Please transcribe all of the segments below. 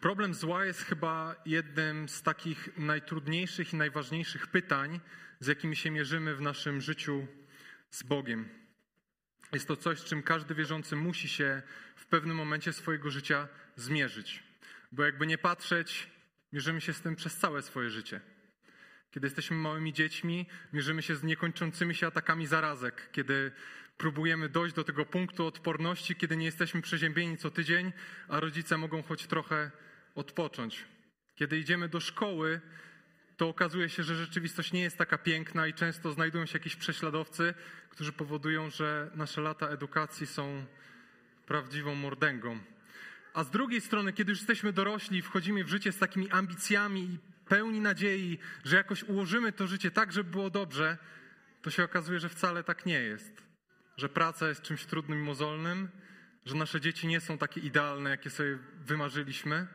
Problem zła jest chyba jednym z takich najtrudniejszych i najważniejszych pytań, z jakimi się mierzymy w naszym życiu z Bogiem. Jest to coś, z czym każdy wierzący musi się w pewnym momencie swojego życia zmierzyć. Bo jakby nie patrzeć, mierzymy się z tym przez całe swoje życie. Kiedy jesteśmy małymi dziećmi, mierzymy się z niekończącymi się atakami zarazek. Kiedy próbujemy dojść do tego punktu odporności, kiedy nie jesteśmy przeziębieni co tydzień, a rodzice mogą choć trochę odpocząć. Kiedy idziemy do szkoły, to okazuje się, że rzeczywistość nie jest taka piękna i często znajdują się jakieś prześladowcy, którzy powodują, że nasze lata edukacji są prawdziwą mordęgą. A z drugiej strony, kiedy już jesteśmy dorośli, wchodzimy w życie z takimi ambicjami i pełni nadziei, że jakoś ułożymy to życie tak, żeby było dobrze, to się okazuje, że wcale tak nie jest. Że praca jest czymś trudnym i mozolnym, że nasze dzieci nie są takie idealne, jakie sobie wymarzyliśmy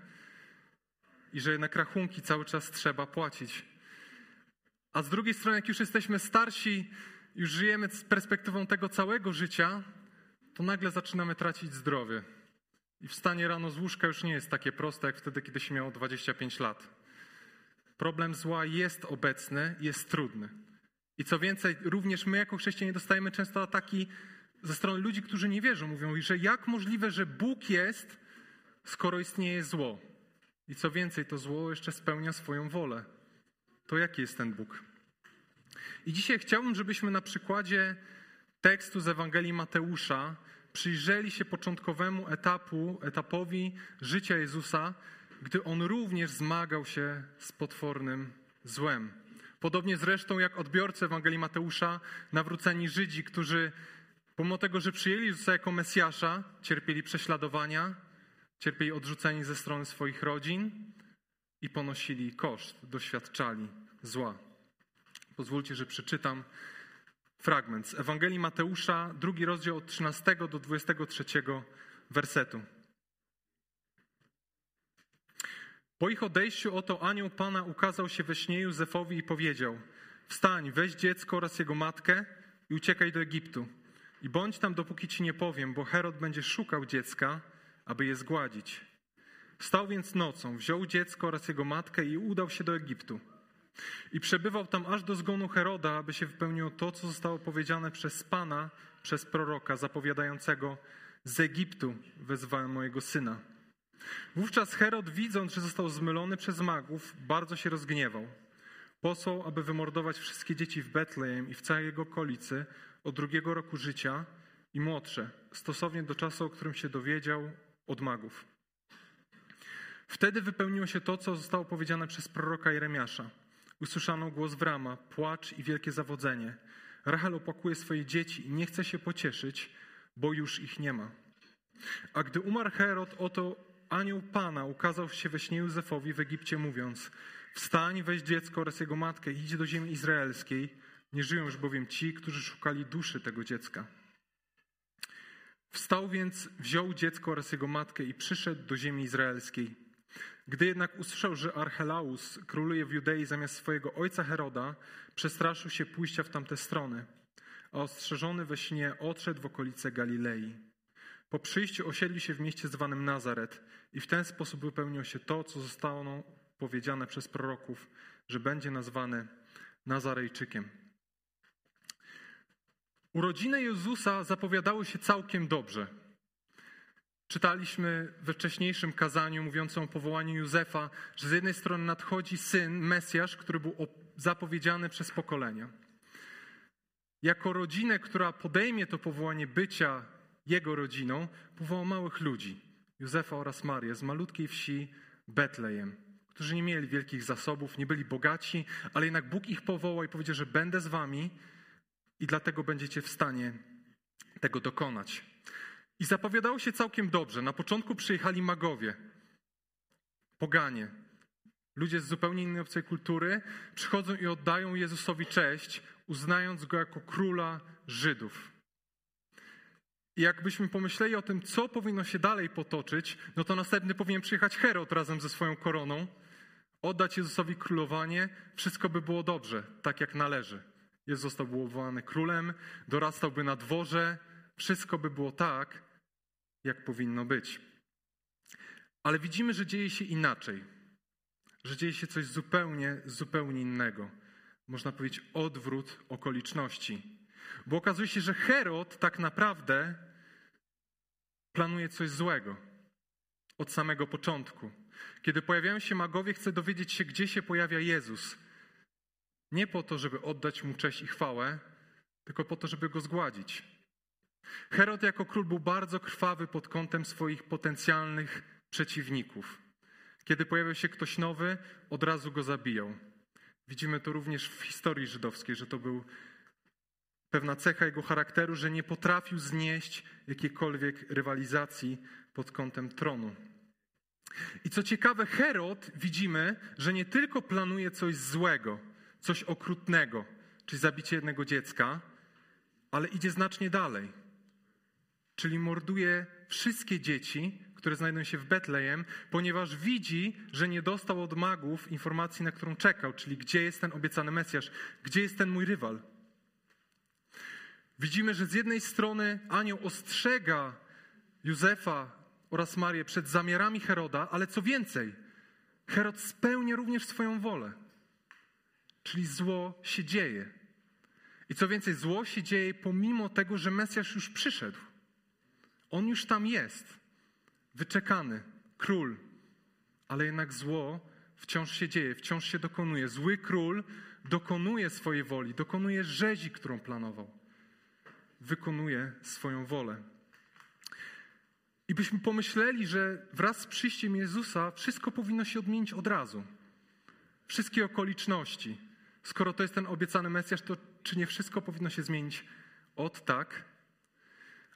i że jednak rachunki cały czas trzeba płacić. A z drugiej strony, jak już jesteśmy starsi, już żyjemy z perspektywą tego całego życia, to nagle zaczynamy tracić zdrowie. I wstanie rano z łóżka już nie jest takie proste, jak wtedy, kiedy się miało 25 lat. Problem zła jest obecny, jest trudny. I co więcej, również my jako chrześcijanie dostajemy często ataki ze strony ludzi, którzy nie wierzą. Mówią, że jak możliwe, że Bóg jest, skoro istnieje zło. I co więcej, to zło jeszcze spełnia swoją wolę. To jaki jest ten Bóg? I dzisiaj chciałbym, żebyśmy na przykładzie tekstu z Ewangelii Mateusza przyjrzeli się początkowemu etapu, etapowi życia Jezusa, gdy on również zmagał się z potwornym złem. Podobnie zresztą jak odbiorcy Ewangelii Mateusza, nawróceni Żydzi, którzy pomimo tego, że przyjęli Jezusa jako Mesjasza, cierpieli prześladowania, cierpieli odrzuceni ze strony swoich rodzin i ponosili koszt, doświadczali zła. Pozwólcie, że przeczytam fragment z Ewangelii Mateusza, drugi rozdział od 13 do 23 wersetu. Po ich odejściu oto anioł Pana ukazał się we śnie Józefowi i powiedział: Wstań, weź dziecko oraz jego matkę i uciekaj do Egiptu. I bądź tam, dopóki ci nie powiem, bo Herod będzie szukał dziecka, aby je zgładzić. Stał więc nocą, wziął dziecko oraz jego matkę i udał się do Egiptu. I przebywał tam aż do zgonu Heroda, aby się wypełniło to, co zostało powiedziane przez Pana, przez proroka, zapowiadającego: Z Egiptu wezwałem mojego syna. Wówczas Herod, widząc, że został zmylony przez magów, bardzo się rozgniewał. Posłał, aby wymordować wszystkie dzieci w Betlejem i w całej jego okolicy od drugiego roku życia i młodsze, stosownie do czasu, o którym się dowiedział od magów. Wtedy wypełniło się to, co zostało powiedziane przez proroka Jeremiasza. Usłyszano głos Wrama, płacz i wielkie zawodzenie. Rachel opłakuje swoje dzieci i nie chce się pocieszyć, bo już ich nie ma. A gdy umarł Herod, oto anioł Pana ukazał się we śnie Józefowi w Egipcie, mówiąc: Wstań, weź dziecko oraz jego matkę i idź do ziemi izraelskiej. Nie żyją już bowiem ci, którzy szukali duszy tego dziecka. Wstał więc, wziął dziecko oraz jego matkę i przyszedł do ziemi izraelskiej. Gdy jednak usłyszał, że Archelaus króluje w Judei zamiast swojego ojca Heroda, przestraszył się pójścia w tamte strony, a ostrzeżony we śnie odszedł w okolice Galilei. Po przyjściu osiedlił się w mieście zwanym Nazaret i w ten sposób wypełniło się to, co zostało powiedziane przez proroków, że będzie nazwany Nazarejczykiem. Urodziny Jezusa zapowiadały się całkiem dobrze. Czytaliśmy we wcześniejszym kazaniu mówiącym o powołaniu Józefa, że z jednej strony nadchodzi syn, Mesjasz, który był zapowiedziany przez pokolenia. Jako rodzinę, która podejmie to powołanie bycia jego rodziną, powołał małych ludzi, Józefa oraz Marię, z malutkiej wsi Betlejem, którzy nie mieli wielkich zasobów, nie byli bogaci, ale jednak Bóg ich powołał i powiedział, że będę z wami i dlatego będziecie w stanie tego dokonać. I zapowiadało się całkiem dobrze. Na początku przyjechali magowie, poganie, ludzie z zupełnie innej obcej kultury, przychodzą i oddają Jezusowi cześć, uznając go jako króla Żydów. I jakbyśmy pomyśleli o tym, co powinno się dalej potoczyć, no to następny powinien przyjechać Herod razem ze swoją koroną, oddać Jezusowi królowanie, wszystko by było dobrze, tak jak należy. Jezus został uwołany królem, dorastałby na dworze, wszystko by było tak, jak powinno być. Ale widzimy, że dzieje się inaczej. Że dzieje się coś zupełnie, zupełnie innego. Można powiedzieć odwrót okoliczności. Bo okazuje się, że Herod tak naprawdę planuje coś złego od samego początku. Kiedy pojawiają się magowie, chce dowiedzieć się, gdzie się pojawia Jezus. Nie po to, żeby oddać mu cześć i chwałę, tylko po to, żeby go zgładzić. Herod jako król był bardzo krwawy pod kątem swoich potencjalnych przeciwników. Kiedy pojawiał się ktoś nowy, od razu go zabijał. Widzimy to również w historii żydowskiej, że to był pewna cecha jego charakteru, że nie potrafił znieść jakiejkolwiek rywalizacji pod kątem tronu. I co ciekawe, Herod widzimy, że nie tylko planuje coś złego, coś okrutnego, czyli zabicie jednego dziecka, ale idzie znacznie dalej. Czyli morduje wszystkie dzieci, które znajdują się w Betlejem, ponieważ widzi, że nie dostał od magów informacji, na którą czekał, czyli gdzie jest ten obiecany Mesjasz, gdzie jest ten mój rywal. Widzimy, że z jednej strony anioł ostrzega Józefa oraz Marię przed zamiarami Heroda, ale co więcej, Herod spełnia również swoją wolę. Czyli zło się dzieje. I co więcej, zło się dzieje pomimo tego, że Mesjasz już przyszedł. On już tam jest, wyczekany, król, ale jednak zło wciąż się dzieje, wciąż się dokonuje. Zły król dokonuje swojej woli, dokonuje rzezi, którą planował. Wykonuje swoją wolę. I byśmy pomyśleli, że wraz z przyjściem Jezusa wszystko powinno się odmienić od razu. Wszystkie okoliczności. Skoro to jest ten obiecany Mesjasz, to czy nie wszystko powinno się zmienić od tak?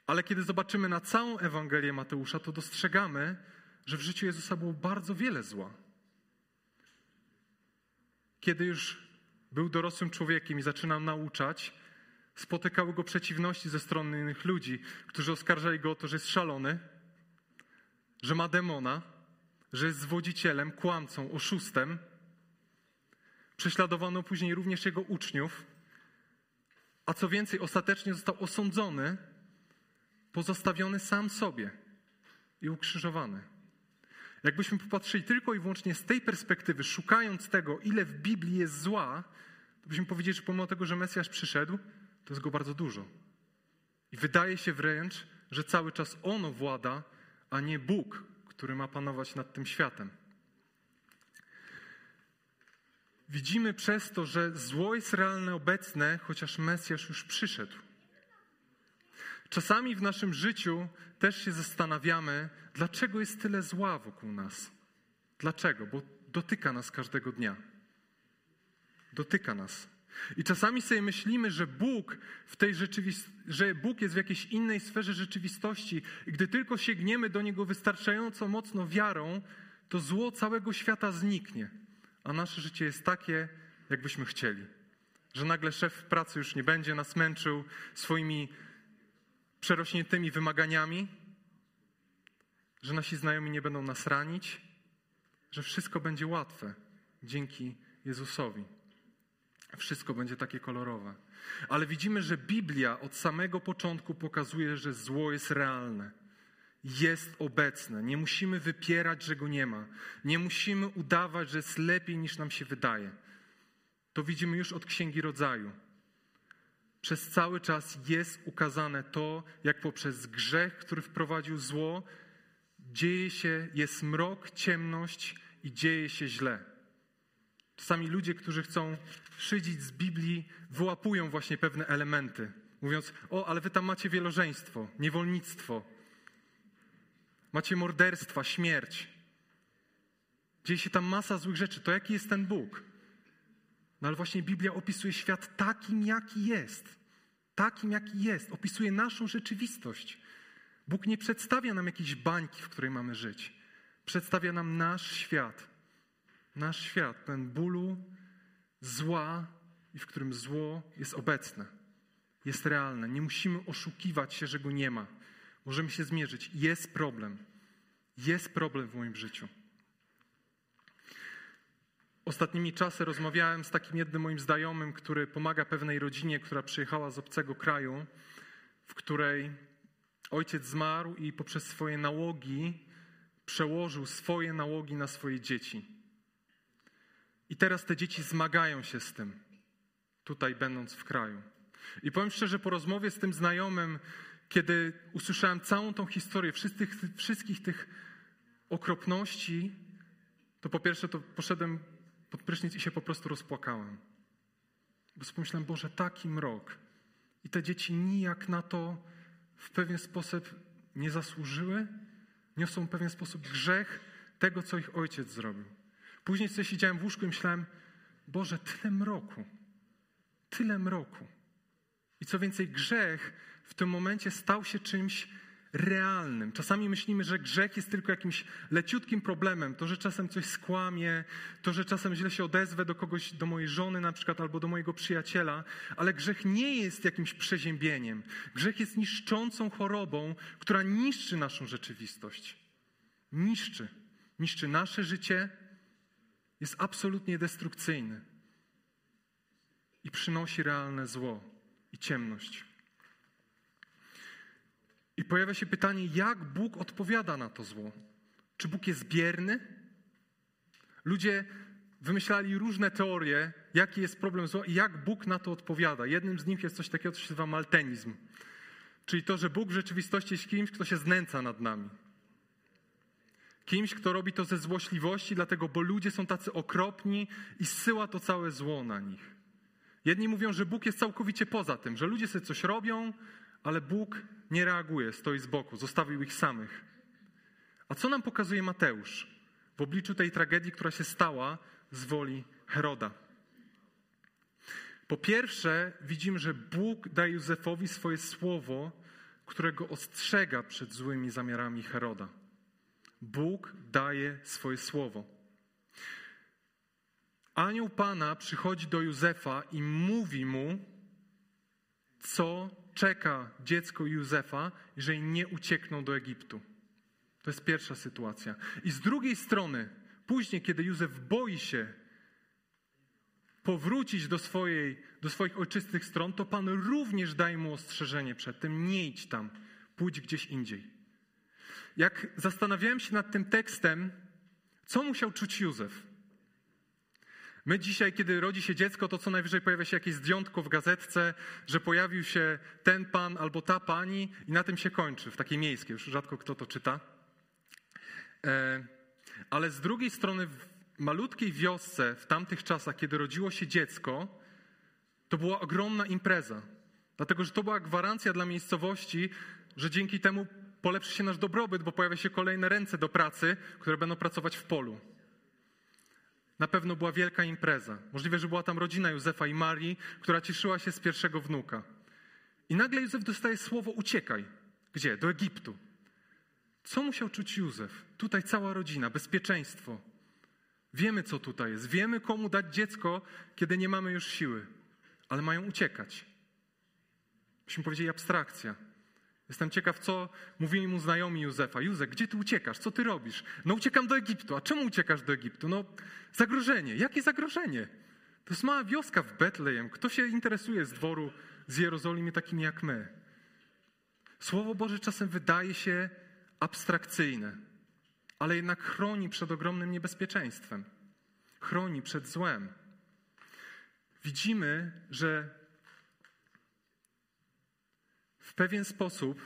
Ale kiedy zobaczymy na całą Ewangelię Mateusza, to dostrzegamy, że w życiu Jezusa było bardzo wiele zła. Kiedy już był dorosłym człowiekiem i zaczynał nauczać, spotykały go przeciwności ze strony innych ludzi, którzy oskarżali go o to, że jest szalony, że ma demona, że jest zwodzicielem, kłamcą, oszustem. Prześladowano później również jego uczniów, a co więcej, ostatecznie został osądzony, pozostawiony sam sobie i ukrzyżowany. Jakbyśmy popatrzyli tylko i wyłącznie z tej perspektywy, szukając tego, ile w Biblii jest zła, to byśmy powiedzieli, że pomimo tego, że Mesjasz przyszedł, to jest go bardzo dużo. I wydaje się wręcz, że cały czas ono włada a nie Bóg, który ma panować nad tym światem. Widzimy przez to, że zło jest realne, obecne, chociaż Mesjasz już przyszedł. Czasami w naszym życiu też się zastanawiamy, dlaczego jest tyle zła wokół nas. Dlaczego? Bo dotyka nas każdego dnia. Dotyka nas. I czasami sobie myślimy, że Bóg w tej rzeczywistości, że Bóg jest w jakiejś innej sferze rzeczywistości i gdy tylko sięgniemy do Niego wystarczająco mocno wiarą, to zło całego świata zniknie, a nasze życie jest takie, jakbyśmy chcieli. Że nagle szef pracy już nie będzie nas męczył swoimi przerośniętymi wymaganiami, że nasi znajomi nie będą nas ranić, że wszystko będzie łatwe dzięki Jezusowi. Wszystko będzie takie kolorowe. Ale widzimy, że Biblia od samego początku pokazuje, że zło jest realne. Jest obecne. Nie musimy wypierać, że go nie ma. Nie musimy udawać, że jest lepiej niż nam się wydaje. To widzimy już od Księgi Rodzaju. Przez cały czas jest ukazane to, jak poprzez grzech, który wprowadził zło, dzieje się, jest mrok, ciemność i dzieje się źle. Czasami ludzie, którzy chcą szydzić z Biblii, wyłapują właśnie pewne elementy, mówiąc: O, ale wy tam macie wielożeństwo, niewolnictwo, macie morderstwa, śmierć. Dzieje się tam masa złych rzeczy. To jaki jest ten Bóg? No ale właśnie Biblia opisuje świat takim, jaki jest. Takim, jaki jest. Opisuje naszą rzeczywistość. Bóg nie przedstawia nam jakiejś bańki, w której mamy żyć. Przedstawia nam nasz świat nasz świat, ten bólu, zła i w którym zło jest obecne, jest realne. Nie musimy oszukiwać się, że go nie ma. Możemy się zmierzyć. Jest problem. Jest problem w moim życiu. Ostatnimi czasy rozmawiałem z takim jednym moim znajomym, który pomaga pewnej rodzinie, która przyjechała z obcego kraju, w której ojciec zmarł i poprzez swoje nałogi przełożył swoje nałogi na swoje dzieci. I teraz te dzieci zmagają się z tym, tutaj będąc w kraju. I powiem szczerze, po rozmowie z tym znajomym, kiedy usłyszałem całą tą historię, wszystkich, wszystkich tych okropności, to po pierwsze to poszedłem pod prysznic i się po prostu rozpłakałem. Bo pomyślałem, Boże, taki mrok. I te dzieci nijak na to w pewien sposób nie zasłużyły, niosą w pewien sposób grzech tego, co ich ojciec zrobił. Później sobie siedziałem w łóżku i myślałem, Boże, tyle mroku, tyle mroku. I co więcej, grzech w tym momencie stał się czymś realnym. Czasami myślimy, że grzech jest tylko jakimś leciutkim problemem. To, że czasem coś skłamie, to, że czasem źle się odezwę do kogoś, do mojej żony na przykład, albo do mojego przyjaciela, ale grzech nie jest jakimś przeziębieniem. Grzech jest niszczącą chorobą, która niszczy naszą rzeczywistość. Niszczy. Niszczy nasze życie, jest absolutnie destrukcyjny i przynosi realne zło i ciemność. I pojawia się pytanie, jak Bóg odpowiada na to zło? Czy Bóg jest bierny? Ludzie wymyślali różne teorie, jaki jest problem zła i jak Bóg na to odpowiada. Jednym z nich jest coś takiego, co się nazywa maltenizm. Czyli to, że Bóg w rzeczywistości jest kimś, kto się znęca nad nami. Kimś, kto robi to ze złośliwości, dlatego, bo ludzie są tacy okropni i zsyła to całe zło na nich. Jedni mówią, że Bóg jest całkowicie poza tym, że ludzie sobie coś robią, ale Bóg nie reaguje, stoi z boku, zostawił ich samych. A co nam pokazuje Mateusz w obliczu tej tragedii, która się stała z woli Heroda? Po pierwsze, widzimy, że Bóg daje Józefowi swoje słowo, którego ostrzega przed złymi zamiarami Heroda. Bóg daje swoje słowo. Anioł Pana przychodzi do Józefa i mówi mu, co czeka dziecko Józefa, jeżeli nie uciekną do Egiptu. To jest pierwsza sytuacja. I z drugiej strony, później, kiedy Józef boi się powrócić do, swojej, do swoich ojczystych stron, to Pan również daje mu ostrzeżenie przed tym: nie idź tam, pójdź gdzieś indziej. Jak zastanawiałem się nad tym tekstem, co musiał czuć Józef? My dzisiaj, kiedy rodzi się dziecko, to co najwyżej pojawia się jakieś zdjątko w gazetce, że pojawił się ten pan albo ta pani i na tym się kończy, w takiej miejskiej, już rzadko kto to czyta. E, ale z drugiej strony w malutkiej wiosce w tamtych czasach, kiedy rodziło się dziecko, to była ogromna impreza. Dlatego, że to była gwarancja dla miejscowości, że dzięki temu polepszy się nasz dobrobyt, bo pojawia się kolejne ręce do pracy, które będą pracować w polu. Na pewno była wielka impreza. Możliwe, że była tam rodzina Józefa i Marii, która cieszyła się z pierwszego wnuka. I nagle Józef dostaje słowo: uciekaj. Gdzie? Do Egiptu. Co musiał czuć Józef? Tutaj cała rodzina, bezpieczeństwo. Wiemy, co tutaj jest. Wiemy, komu dać dziecko, kiedy nie mamy już siły, ale mają uciekać. Myśmy powiedzieli abstrakcja. Jestem ciekaw, co mówili mu znajomi Józefa. Józef, gdzie ty uciekasz? Co ty robisz? No uciekam do Egiptu. A czemu uciekasz do Egiptu? No zagrożenie. Jakie zagrożenie? To jest mała wioska w Betlejem. Kto się interesuje z dworu z Jerozolimy takim jak my? Słowo Boże czasem wydaje się abstrakcyjne, ale jednak chroni przed ogromnym niebezpieczeństwem. Chroni przed złem. Widzimy, że w pewien sposób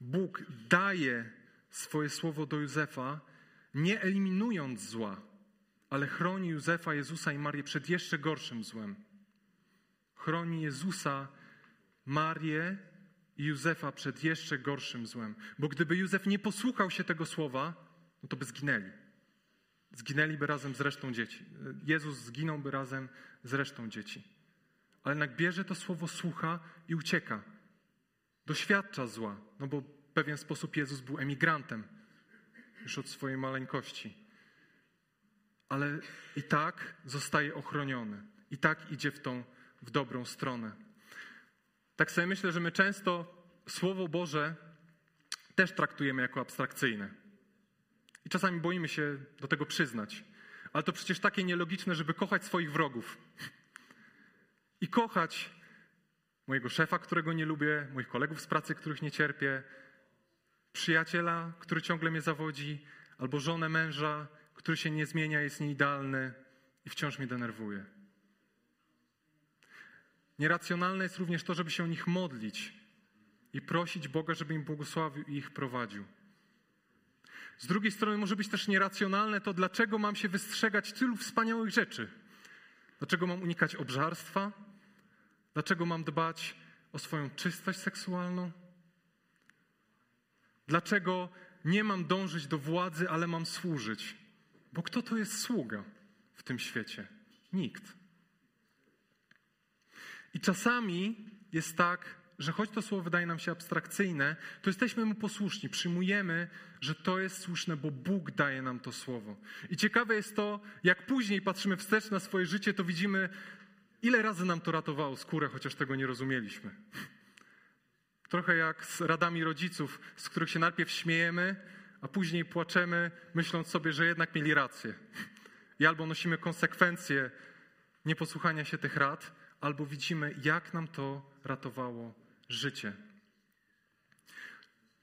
Bóg daje swoje słowo do Józefa, nie eliminując zła, ale chroni Józefa, Jezusa i Marię przed jeszcze gorszym złem. Chroni Jezusa, Marię i Józefa przed jeszcze gorszym złem. Bo gdyby Józef nie posłuchał się tego słowa, no to by zginęli. Zginęliby razem z resztą dzieci. Jezus zginąłby razem z resztą dzieci. Ale jednak bierze to słowo, słucha i ucieka doświadcza zła, no bo w pewien sposób Jezus był emigrantem już od swojej maleńkości. Ale i tak zostaje ochroniony, i tak idzie w tą w dobrą stronę. Tak sobie myślę, że my często Słowo Boże też traktujemy jako abstrakcyjne. I czasami boimy się do tego przyznać. Ale to przecież takie nielogiczne, żeby kochać swoich wrogów. I kochać mojego szefa, którego nie lubię, moich kolegów z pracy, których nie cierpię, przyjaciela, który ciągle mnie zawodzi, albo żonę męża, który się nie zmienia, jest nieidealny i wciąż mnie denerwuje. Nieracjonalne jest również to, żeby się o nich modlić i prosić Boga, żeby im błogosławił i ich prowadził. Z drugiej strony może być też nieracjonalne to, dlaczego mam się wystrzegać tylu wspaniałych rzeczy. Dlaczego mam unikać obżarstwa? Dlaczego mam dbać o swoją czystość seksualną? Dlaczego nie mam dążyć do władzy, ale mam służyć? Bo kto to jest sługa w tym świecie? Nikt. I czasami jest tak, że choć to słowo wydaje nam się abstrakcyjne, to jesteśmy mu posłuszni, przyjmujemy, że to jest słuszne, bo Bóg daje nam to słowo. I ciekawe jest to, jak później patrzymy wstecz na swoje życie, to widzimy, ile razy nam to ratowało skórę, chociaż tego nie rozumieliśmy. Trochę jak z radami rodziców, z których się najpierw śmiejemy, a później płaczemy, myśląc sobie, że jednak mieli rację. I albo nosimy konsekwencje nieposłuchania się tych rad, albo widzimy, jak nam to ratowało życie.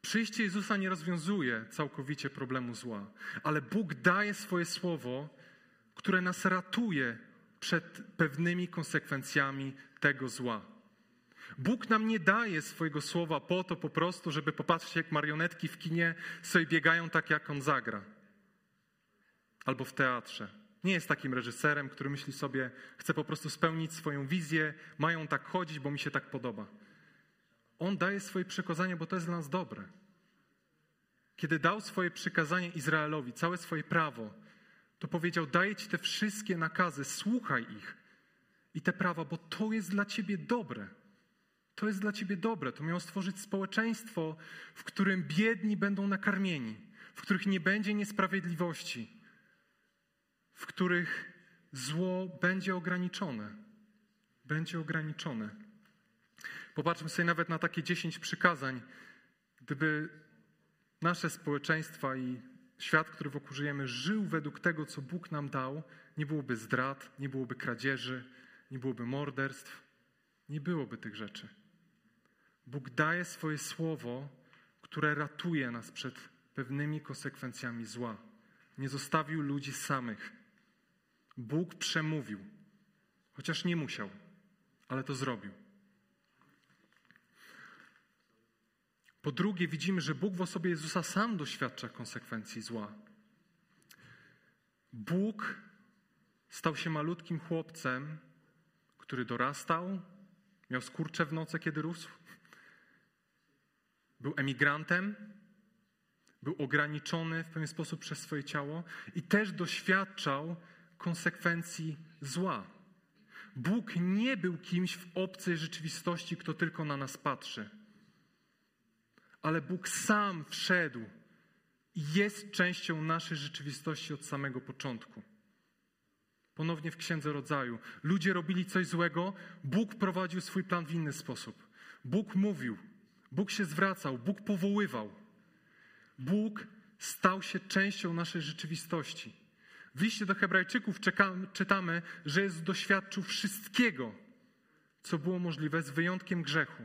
Przyjście Jezusa nie rozwiązuje całkowicie problemu zła, ale Bóg daje swoje słowo, które nas ratuje przed pewnymi konsekwencjami tego zła. Bóg nam nie daje swojego słowa po to po prostu, żeby popatrzeć, jak marionetki w kinie sobie biegają tak, jak on zagra. Albo w teatrze. Nie jest takim reżyserem, który myśli sobie, chce po prostu spełnić swoją wizję, mają tak chodzić, bo mi się tak podoba. On daje swoje przykazania, bo to jest dla nas dobre. Kiedy dał swoje przykazanie Izraelowi, całe swoje prawo, to powiedział: Daję ci te wszystkie nakazy, słuchaj ich i te prawa, bo to jest dla ciebie dobre. To jest dla ciebie dobre. To miało stworzyć społeczeństwo, w którym biedni będą nakarmieni, w których nie będzie niesprawiedliwości, w których zło będzie ograniczone. Będzie ograniczone. Popatrzmy sobie nawet na takie dziesięć przykazań. Gdyby nasze społeczeństwa i świat, który wokół żyjemy, żył według tego, co Bóg nam dał, nie byłoby zdrad, nie byłoby kradzieży, nie byłoby morderstw, nie byłoby tych rzeczy. Bóg daje swoje słowo, które ratuje nas przed pewnymi konsekwencjami zła. Nie zostawił ludzi samych. Bóg przemówił, chociaż nie musiał, ale to zrobił. Po drugie, widzimy, że Bóg w osobie Jezusa sam doświadcza konsekwencji zła. Bóg stał się malutkim chłopcem, który dorastał, miał skurcze w nocy, kiedy rósł. Był emigrantem, był ograniczony w pewien sposób przez swoje ciało i też doświadczał konsekwencji zła. Bóg nie był kimś w obcej rzeczywistości, kto tylko na nas patrzy. Ale Bóg sam wszedł i jest częścią naszej rzeczywistości od samego początku. Ponownie w Księdze Rodzaju. Ludzie robili coś złego, Bóg prowadził swój plan w inny sposób. Bóg mówił, Bóg się zwracał, Bóg powoływał. Bóg stał się częścią naszej rzeczywistości. W liście do Hebrajczyków czytamy, że jest doświadczył wszystkiego, co było możliwe, z wyjątkiem grzechu.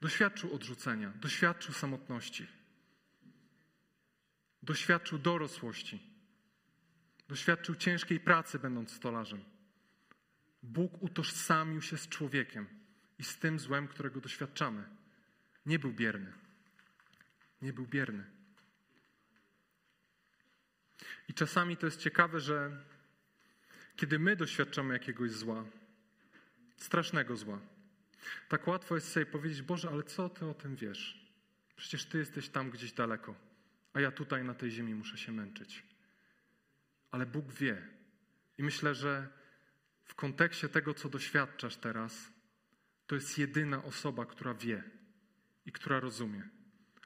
Doświadczył odrzucenia, doświadczył samotności, doświadczył dorosłości, doświadczył ciężkiej pracy, będąc stolarzem. Bóg utożsamił się z człowiekiem i z tym złem, którego doświadczamy. Nie był bierny. Nie był bierny. I czasami to jest ciekawe, że kiedy my doświadczamy jakiegoś zła, strasznego zła, tak łatwo jest sobie powiedzieć: Boże, ale co ty o tym wiesz? Przecież ty jesteś tam gdzieś daleko, a ja tutaj na tej ziemi muszę się męczyć. Ale Bóg wie. I myślę, że w kontekście tego, co doświadczasz teraz, to jest jedyna osoba, która wie i która rozumie.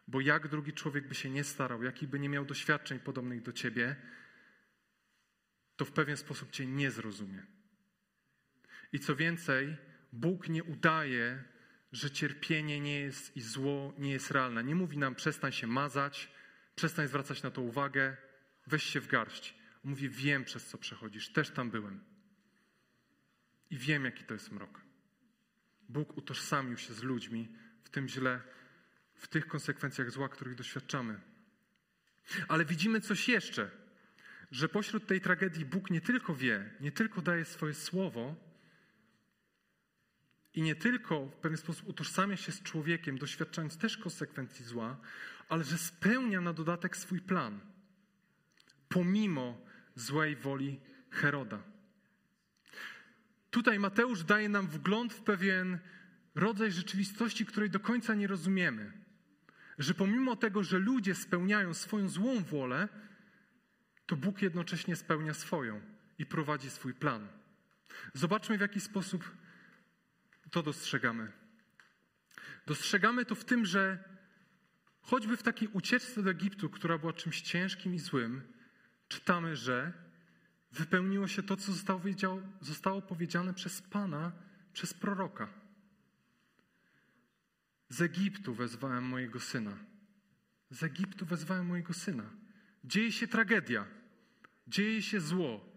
Bo jak drugi człowiek by się nie starał, jaki by nie miał doświadczeń podobnych do ciebie, to w pewien sposób cię nie zrozumie. I co więcej, Bóg nie udaje, że cierpienie nie jest i zło nie jest realne. Nie mówi nam przestań się mazać, przestań zwracać na to uwagę, weź się w garść. Mówi wiem przez co przechodzisz, też tam byłem. I wiem jaki to jest mrok. Bóg utożsamił się z ludźmi w tym źle, w tych konsekwencjach zła, których doświadczamy. Ale widzimy coś jeszcze, że pośród tej tragedii Bóg nie tylko wie, nie tylko daje swoje słowo i nie tylko w pewien sposób utożsamia się z człowiekiem, doświadczając też konsekwencji zła, ale że spełnia na dodatek swój plan, pomimo złej woli Heroda. Tutaj Mateusz daje nam wgląd w pewien rodzaj rzeczywistości, której do końca nie rozumiemy. Że pomimo tego, że ludzie spełniają swoją złą wolę, to Bóg jednocześnie spełnia swoją i prowadzi swój plan. Zobaczmy, w jaki sposób to dostrzegamy. Dostrzegamy to w tym, że choćby w takiej ucieczce do Egiptu, która była czymś ciężkim i złym, czytamy, że wypełniło się to, co zostało, zostało powiedziane przez Pana, przez proroka. Z Egiptu wezwałem mojego syna. Z Egiptu wezwałem mojego syna. Dzieje się tragedia, dzieje się zło,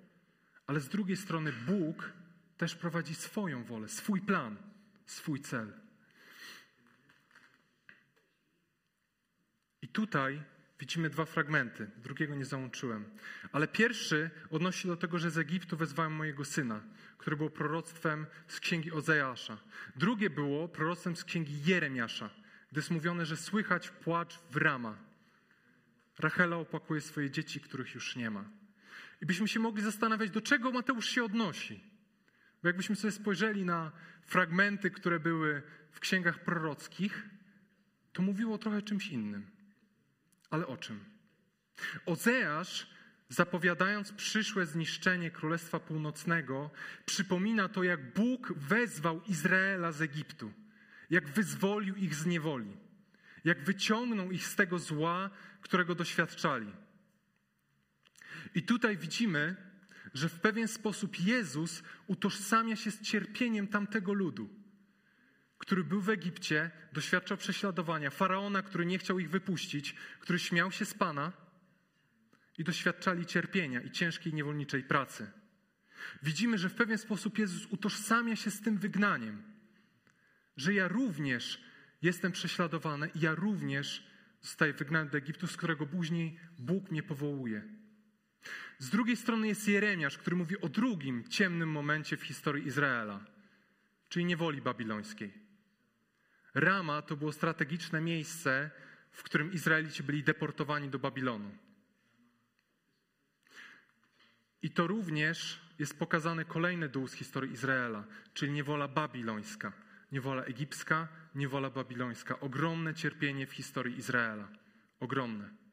ale z drugiej strony Bóg też prowadzi swoją wolę, swój plan, swój cel. I tutaj widzimy dwa fragmenty. Drugiego nie załączyłem. Ale pierwszy odnosi się do tego, że z Egiptu wezwałem mojego syna, który było proroctwem z księgi Ozejasza. Drugie było proroctwem z księgi Jeremiasza, gdy jest mówione, że słychać płacz w rama. Rachela opakuje swoje dzieci, których już nie ma. I byśmy się mogli zastanawiać, do czego Mateusz się odnosi. Bo jakbyśmy sobie spojrzeli na fragmenty, które były w księgach prorockich, to mówiło trochę czymś innym. Ale o czym? Ozeasz, zapowiadając przyszłe zniszczenie Królestwa Północnego, przypomina to, jak Bóg wezwał Izraela z Egiptu, jak wyzwolił ich z niewoli, jak wyciągnął ich z tego zła, którego doświadczali. I tutaj widzimy, że w pewien sposób Jezus utożsamia się z cierpieniem tamtego ludu który był w Egipcie, doświadczał prześladowania, faraona, który nie chciał ich wypuścić, który śmiał się z Pana i doświadczali cierpienia i ciężkiej niewolniczej pracy. Widzimy, że w pewien sposób Jezus utożsamia się z tym wygnaniem, że ja również jestem prześladowany i ja również zostaję wygnany do Egiptu, z którego później Bóg mnie powołuje. Z drugiej strony jest Jeremiasz, który mówi o drugim ciemnym momencie w historii Izraela, czyli niewoli babilońskiej. Rama to było strategiczne miejsce, w którym Izraelici byli deportowani do Babilonu. I to również jest pokazany kolejny dół z historii Izraela, czyli niewola babilońska, niewola egipska, niewola babilońska. Ogromne cierpienie w historii Izraela. Ogromne.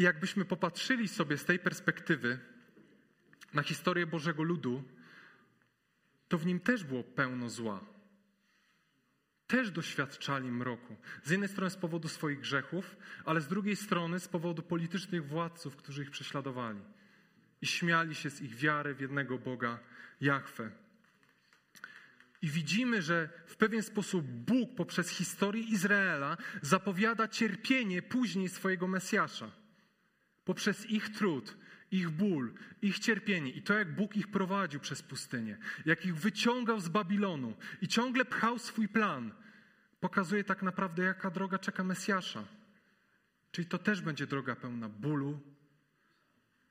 I jakbyśmy popatrzyli sobie z tej perspektywy na historię Bożego Ludu, to w nim też było pełno zła też doświadczali mroku. Z jednej strony z powodu swoich grzechów, ale z drugiej strony z powodu politycznych władców, którzy ich prześladowali i śmiali się z ich wiary w jednego Boga, Jahwe. I widzimy, że w pewien sposób Bóg poprzez historię Izraela zapowiada cierpienie później swojego Mesjasza. Poprzez ich trud, ich ból, ich cierpienie i to, jak Bóg ich prowadził przez pustynię, jak ich wyciągał z Babilonu i ciągle pchał swój plan, pokazuje tak naprawdę, jaka droga czeka Mesjasza. Czyli to też będzie droga pełna bólu,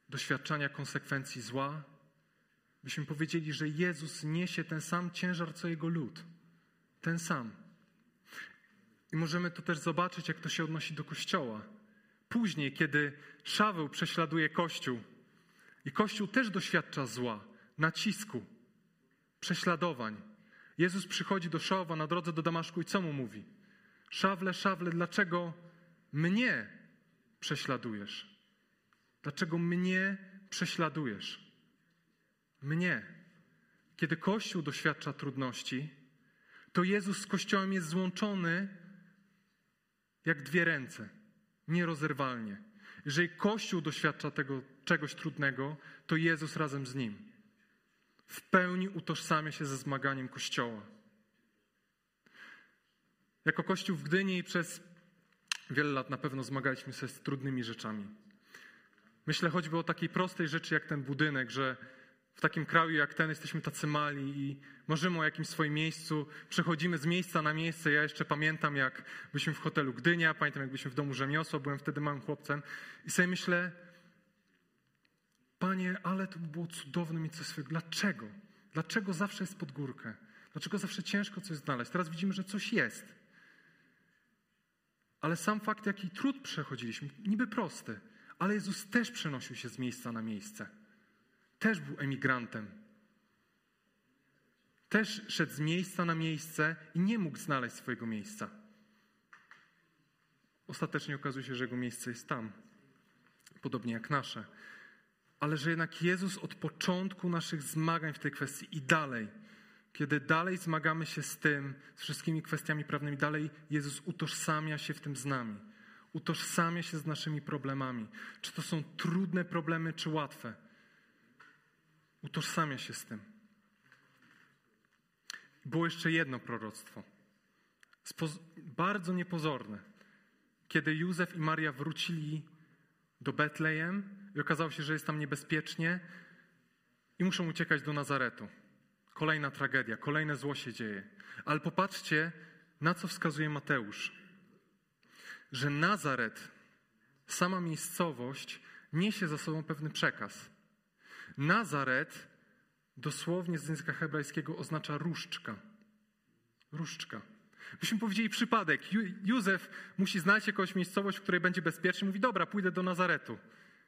doświadczania konsekwencji zła. Byśmy powiedzieli, że Jezus niesie ten sam ciężar, co Jego lud. Ten sam. I możemy to też zobaczyć, jak to się odnosi do Kościoła. Później, kiedy Szaweł prześladuje Kościół i Kościół też doświadcza zła, nacisku, prześladowań, Jezus przychodzi do Szawa na drodze do Damaszku i co mu mówi? Szawle, szawle, dlaczego mnie prześladujesz? Dlaczego mnie prześladujesz? Mnie. Kiedy Kościół doświadcza trudności, to Jezus z Kościołem jest złączony jak dwie ręce, nierozerwalnie. Jeżeli Kościół doświadcza tego czegoś trudnego, to Jezus razem z nim w pełni utożsamia się ze zmaganiem Kościoła. Jako Kościół w Gdyni przez wiele lat na pewno zmagaliśmy się z trudnymi rzeczami. Myślę choćby o takiej prostej rzeczy jak ten budynek, że w takim kraju jak ten jesteśmy tacy mali i marzymy o jakimś swoim miejscu, przechodzimy z miejsca na miejsce. Ja jeszcze pamiętam, jak byliśmy w hotelu Gdynia, pamiętam, jak byliśmy w domu rzemiosła, byłem wtedy małym chłopcem i sobie myślę, Panie, ale to by było cudowne mieć coś swojego. Dlaczego? Dlaczego zawsze jest pod górkę? Dlaczego zawsze ciężko coś znaleźć? Teraz widzimy, że coś jest. Ale sam fakt, jaki trud przechodziliśmy, niby prosty, ale Jezus też przenosił się z miejsca na miejsce. Też był emigrantem. Też szedł z miejsca na miejsce i nie mógł znaleźć swojego miejsca. Ostatecznie okazuje się, że jego miejsce jest tam, podobnie jak nasze. Ale że jednak Jezus od początku naszych zmagań w tej kwestii i dalej, kiedy dalej zmagamy się z tym, z wszystkimi kwestiami prawnymi, dalej Jezus utożsamia się w tym z nami. Utożsamia się z naszymi problemami. Czy to są trudne problemy, czy łatwe. Utożsamia się z tym. Było jeszcze jedno proroctwo. Bardzo niepozorne. Kiedy Józef i Maria wrócili do Betlejem i okazało się, że jest tam niebezpiecznie i muszą uciekać do Nazaretu. Kolejna tragedia, kolejne zło się dzieje. Ale popatrzcie, na co wskazuje Mateusz. Że Nazaret, sama miejscowość, niesie za sobą pewny przekaz. Nazaret dosłownie z języka hebrajskiego oznacza różdżka. Różdżka. Byśmy powiedzieli przypadek. Józef musi znaleźć jakąś miejscowość, w której będzie bezpiecznie. Mówi, dobra, pójdę do Nazaretu.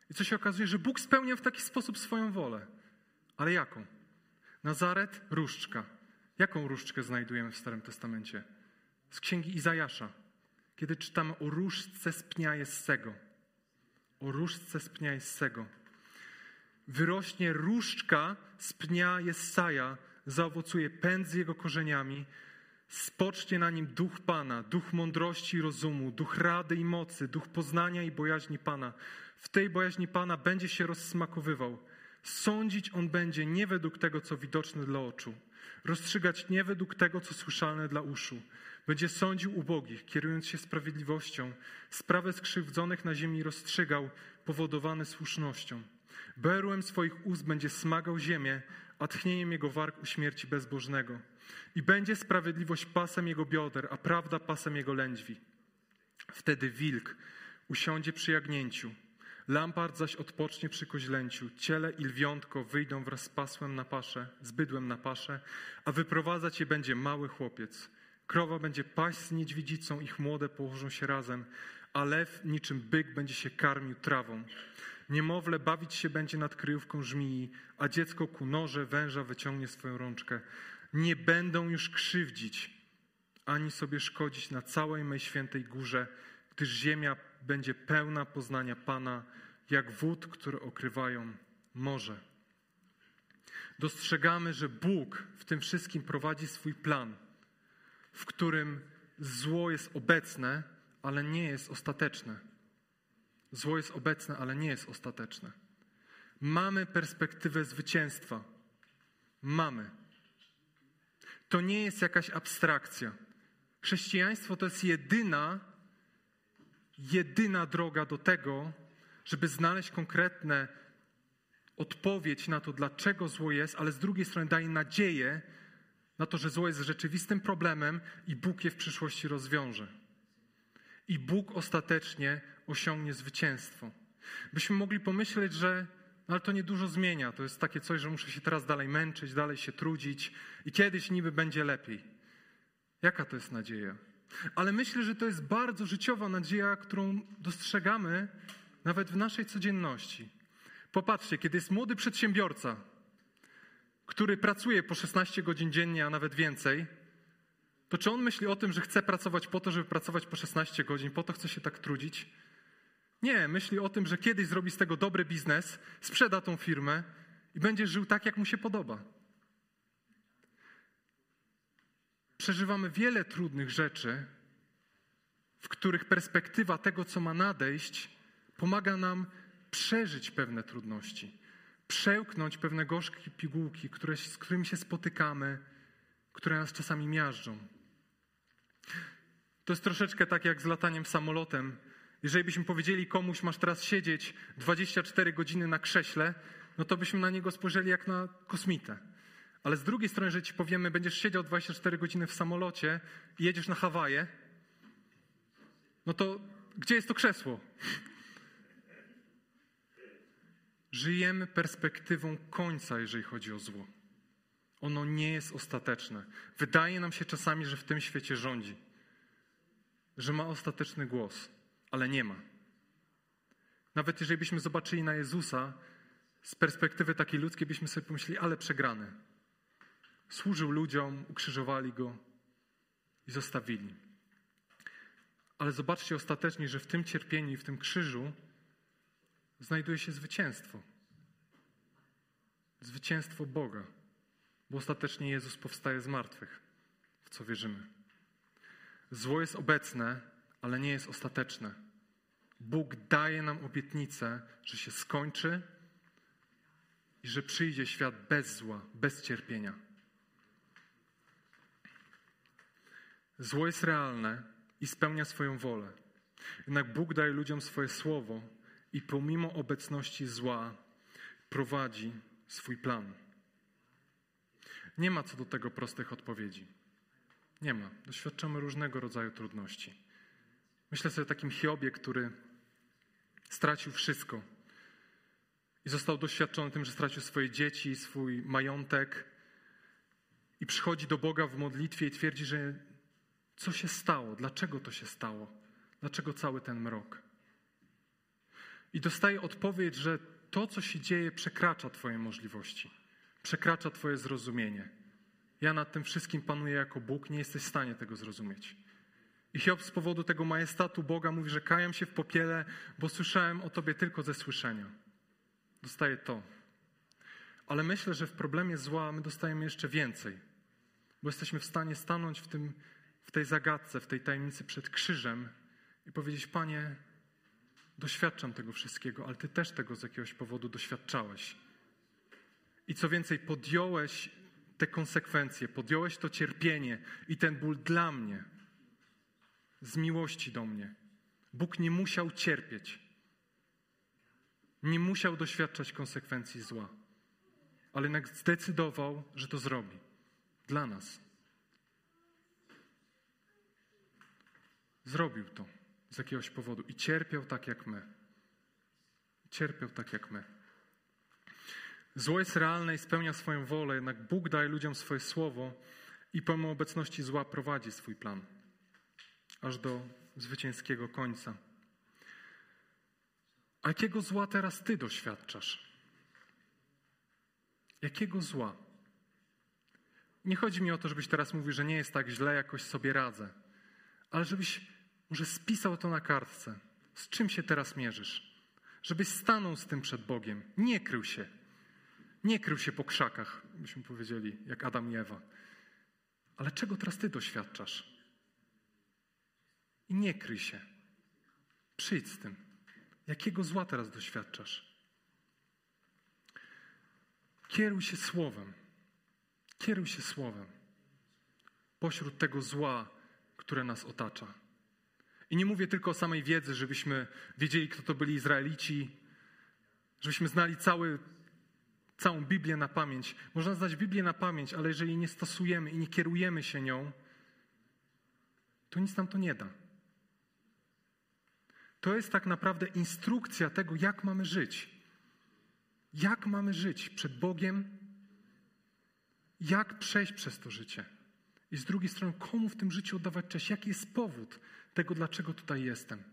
I co się okazuje, że Bóg spełnia w taki sposób swoją wolę. Ale jaką? Nazaret, różdżka. Jaką różdżkę znajdujemy w Starym Testamencie? Z księgi Izajasza. Kiedy czytamy o różdżce z pnia Jessego. O różdżce z pnia Jessego. Wyrośnie różdżka z pnia Jesaja, zaowocuje pęd z jego korzeniami, Spocznie na nim duch Pana, duch mądrości i rozumu, duch rady i mocy, duch poznania i bojaźni Pana. W tej bojaźni Pana będzie się rozsmakowywał. Sądzić on będzie nie według tego, co widoczne dla oczu, rozstrzygać nie według tego, co słyszalne dla uszu. Będzie sądził ubogich, kierując się sprawiedliwością, sprawę skrzywdzonych na ziemi rozstrzygał, powodowany słusznością. Berłem swoich ust będzie smagał ziemię, a tchnieniem jego warg śmierci bezbożnego. I będzie sprawiedliwość pasem jego bioder, a prawda pasem jego lędźwi. Wtedy wilk usiądzie przy jagnięciu, lampart zaś odpocznie przy koźlęciu, ciele i lwiątko wyjdą wraz z pasłem na paszę, z bydłem na paszę, a wyprowadzać je będzie mały chłopiec. Krowa będzie paść z niedźwiedzicą, ich młode położą się razem, a lew niczym byk będzie się karmił trawą. Niemowlę bawić się będzie nad kryjówką żmii, a dziecko ku noże węża wyciągnie swoją rączkę nie będą już krzywdzić ani sobie szkodzić na całej mej świętej górze, gdyż ziemia będzie pełna poznania Pana, jak wód, które okrywają morze. Dostrzegamy, że Bóg w tym wszystkim prowadzi swój plan, w którym zło jest obecne, ale nie jest ostateczne. Zło jest obecne, ale nie jest ostateczne. Mamy perspektywę zwycięstwa. Mamy. To nie jest jakaś abstrakcja. Chrześcijaństwo to jest jedyna, jedyna droga do tego, żeby znaleźć konkretne odpowiedź na to, dlaczego zło jest, ale z drugiej strony daje nadzieję na to, że zło jest rzeczywistym problemem i Bóg je w przyszłości rozwiąże. I Bóg ostatecznie osiągnie zwycięstwo. Byśmy mogli pomyśleć, że no ale to niedużo zmienia. To jest takie coś, że muszę się teraz dalej męczyć, dalej się trudzić i kiedyś niby będzie lepiej. Jaka to jest nadzieja? Ale myślę, że to jest bardzo życiowa nadzieja, którą dostrzegamy nawet w naszej codzienności. Popatrzcie, kiedy jest młody przedsiębiorca, który pracuje po 16 godzin dziennie, a nawet więcej, to czy on myśli o tym, że chce pracować po to, żeby pracować po 16 godzin, po to chce się tak trudzić? Nie, myśli o tym, że kiedyś zrobi z tego dobry biznes, sprzeda tą firmę i będzie żył tak, jak mu się podoba. Przeżywamy wiele trudnych rzeczy, w których perspektywa tego, co ma nadejść, pomaga nam przeżyć pewne trudności, przełknąć pewne gorzkie pigułki, które, z którymi się spotykamy, które nas czasami miażdżą. To jest troszeczkę tak jak z lataniem samolotem jeżeli byśmy powiedzieli komuś, masz teraz siedzieć 24 godziny na krześle, no to byśmy na niego spojrzeli jak na kosmitę. Ale z drugiej strony, że ci powiemy, będziesz siedział 24 godziny w samolocie i jedziesz na Hawaje, no to gdzie jest to krzesło? Żyjemy perspektywą końca, jeżeli chodzi o zło. Ono nie jest ostateczne. Wydaje nam się czasami, że w tym świecie rządzi, że ma ostateczny głos, ale nie ma. Nawet jeżeli byśmy zobaczyli na Jezusa z perspektywy takiej ludzkiej, byśmy sobie pomyśleli, ale przegrany. Służył ludziom, ukrzyżowali go i zostawili. Ale zobaczcie ostatecznie, że w tym cierpieniu i w tym krzyżu znajduje się zwycięstwo. Zwycięstwo Boga, bo ostatecznie Jezus powstaje z martwych, w co wierzymy. Zło jest obecne, ale nie jest ostateczne. Bóg daje nam obietnicę, że się skończy i że przyjdzie świat bez zła, bez cierpienia. Zło jest realne i spełnia swoją wolę. Jednak Bóg daje ludziom swoje słowo i pomimo obecności zła prowadzi swój plan. Nie ma co do tego prostych odpowiedzi. Nie ma. Doświadczamy różnego rodzaju trudności. Myślę sobie o takim Hiobie, który stracił wszystko i został doświadczony tym, że stracił swoje dzieci, swój majątek i przychodzi do Boga w modlitwie i twierdzi, że co się stało, dlaczego to się stało, dlaczego cały ten mrok. I dostaje odpowiedź, że to, co się dzieje, przekracza Twoje możliwości, przekracza Twoje zrozumienie. Ja nad tym wszystkim panuję jako Bóg, nie jesteś w stanie tego zrozumieć. I Hiob z powodu tego majestatu Boga mówi, że kajam się w popiele, bo słyszałem o Tobie tylko ze słyszenia. Dostaje to. Ale myślę, że w problemie zła my dostajemy jeszcze więcej, bo jesteśmy w stanie stanąć w, tym, w tej zagadce, w tej tajemnicy przed krzyżem i powiedzieć: Panie, doświadczam tego wszystkiego, ale Ty też tego z jakiegoś powodu doświadczałeś. I co więcej, podjąłeś te konsekwencje, podjąłeś to cierpienie i ten ból dla mnie, z miłości do mnie. Bóg nie musiał cierpieć, nie musiał doświadczać konsekwencji zła, ale jednak zdecydował, że to zrobi dla nas. Zrobił to z jakiegoś powodu i cierpiał tak jak my. Cierpiał tak jak my. Zło jest realne i spełnia swoją wolę, jednak Bóg daje ludziom swoje słowo i pomimo obecności zła prowadzi swój plan, aż do zwycięskiego końca. A jakiego zła teraz ty doświadczasz? Jakiego zła? Nie chodzi mi o to, żebyś teraz mówił, że nie jest tak źle, jakoś sobie radzę, ale żebyś może spisał to na kartce. Z czym się teraz mierzysz? Żebyś stanął z tym przed Bogiem. Nie krył się. Nie krył się po krzakach, byśmy powiedzieli, jak Adam i Ewa. Ale czego teraz ty doświadczasz? I nie kryj się. Przyjdź z tym. Jakiego zła teraz doświadczasz? Kieruj się słowem. Kieruj się słowem. Pośród tego zła, które nas otacza. I nie mówię tylko o samej wiedzy, żebyśmy wiedzieli, kto to byli Izraelici, żebyśmy znali cały, całą Biblię na pamięć. Można znać Biblię na pamięć, ale jeżeli nie stosujemy i nie kierujemy się nią, to nic nam to nie da. To jest tak naprawdę instrukcja tego, jak mamy żyć. Jak mamy żyć przed Bogiem, jak przejść przez to życie. I z drugiej strony, komu w tym życiu oddawać cześć? Jaki jest powód tego, dlaczego tutaj jestem?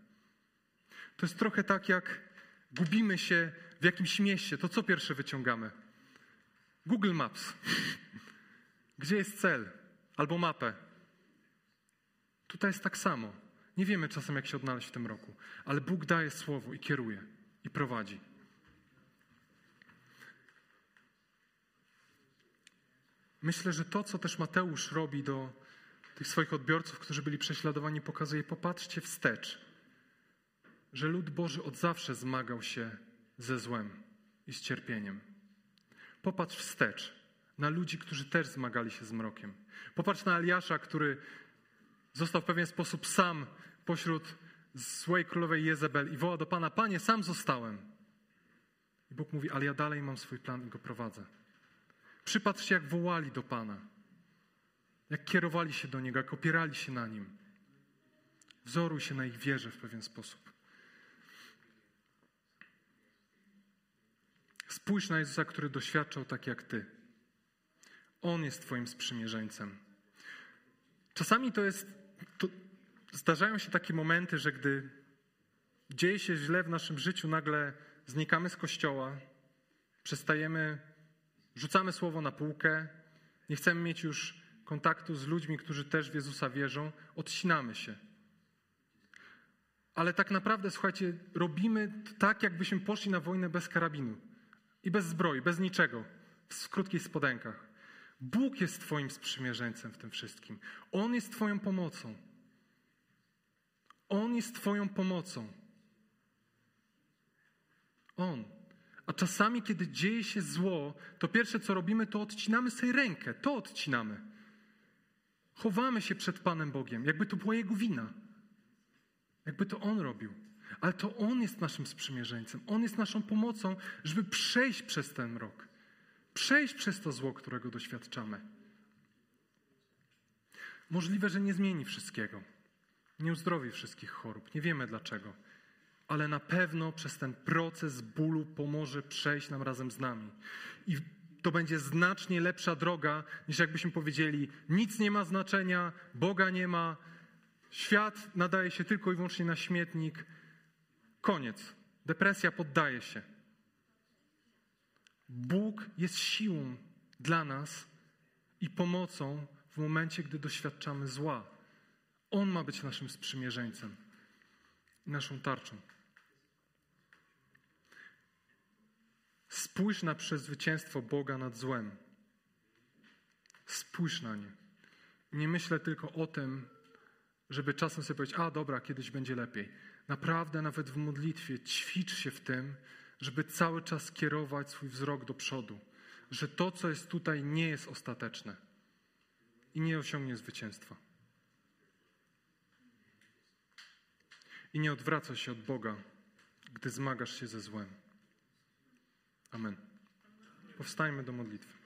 To jest trochę tak, jak gubimy się w jakimś mieście. To co pierwsze wyciągamy? Google Maps. Gdzie jest cel? Albo mapę. Tutaj jest tak samo. Nie wiemy czasem, jak się odnaleźć w tym roku, ale Bóg daje słowo i kieruje i prowadzi. Myślę, że to, co też Mateusz robi do tych swoich odbiorców, którzy byli prześladowani, pokazuje: popatrzcie wstecz, że lud Boży od zawsze zmagał się ze złem i z cierpieniem. Popatrz wstecz na ludzi, którzy też zmagali się z mrokiem. Popatrz na Eliasza, który został w pewien sposób sam pośród złej królowej Jezebel i woła do Pana: Panie, sam zostałem. I Bóg mówi, ale ja dalej mam swój plan i go prowadzę. Przypatrz się, jak wołali do Pana, jak kierowali się do Niego, jak opierali się na Nim. Wzoruj się na ich wierze w pewien sposób. Spójrz na Jezusa, który doświadczał tak jak Ty. On jest Twoim sprzymierzeńcem. Czasami to jest. To zdarzają się takie momenty, że gdy dzieje się źle w naszym życiu, nagle znikamy z kościoła, przestajemy, rzucamy słowo na półkę, nie chcemy mieć już kontaktu z ludźmi, którzy też w Jezusa wierzą, odcinamy się. Ale tak naprawdę, słuchajcie, robimy tak, jakbyśmy poszli na wojnę bez karabinu i bez zbroi, bez niczego, w krótkich spodenkach. Bóg jest Twoim sprzymierzeńcem w tym wszystkim. On jest Twoją pomocą. On jest Twoją pomocą. On. A czasami, kiedy dzieje się zło, to pierwsze co robimy, to odcinamy sobie rękę. To odcinamy. Chowamy się przed Panem Bogiem, jakby to była Jego wina. Jakby to On robił. Ale to On jest naszym sprzymierzeńcem. On jest naszą pomocą, żeby przejść przez ten rok. Przejść przez to zło, którego doświadczamy. Możliwe, że nie zmieni wszystkiego. Nie uzdrowi wszystkich chorób. Nie wiemy dlaczego. Ale na pewno przez ten proces bólu pomoże przejść nam razem z nami. I to będzie znacznie lepsza droga, niż jakbyśmy powiedzieli: nic nie ma znaczenia, Boga nie ma, świat nadaje się tylko i wyłącznie na śmietnik. Koniec. Depresja poddaje się. Bóg jest siłą dla nas i pomocą w momencie, gdy doświadczamy zła. On ma być naszym sprzymierzeńcem i naszą tarczą. Spójrz na przezwycięstwo Boga nad złem. Spójrz na nie. Nie myślę tylko o tym, żeby czasem sobie powiedzieć, a dobra, kiedyś będzie lepiej. Naprawdę, nawet w modlitwie, ćwicz się w tym, żeby cały czas kierować swój wzrok do przodu, że to, co jest tutaj, nie jest ostateczne i nie osiągnie zwycięstwa. I nie odwraca się od Boga, gdy zmagasz się ze złem. Amen. Powstajmy do modlitwy.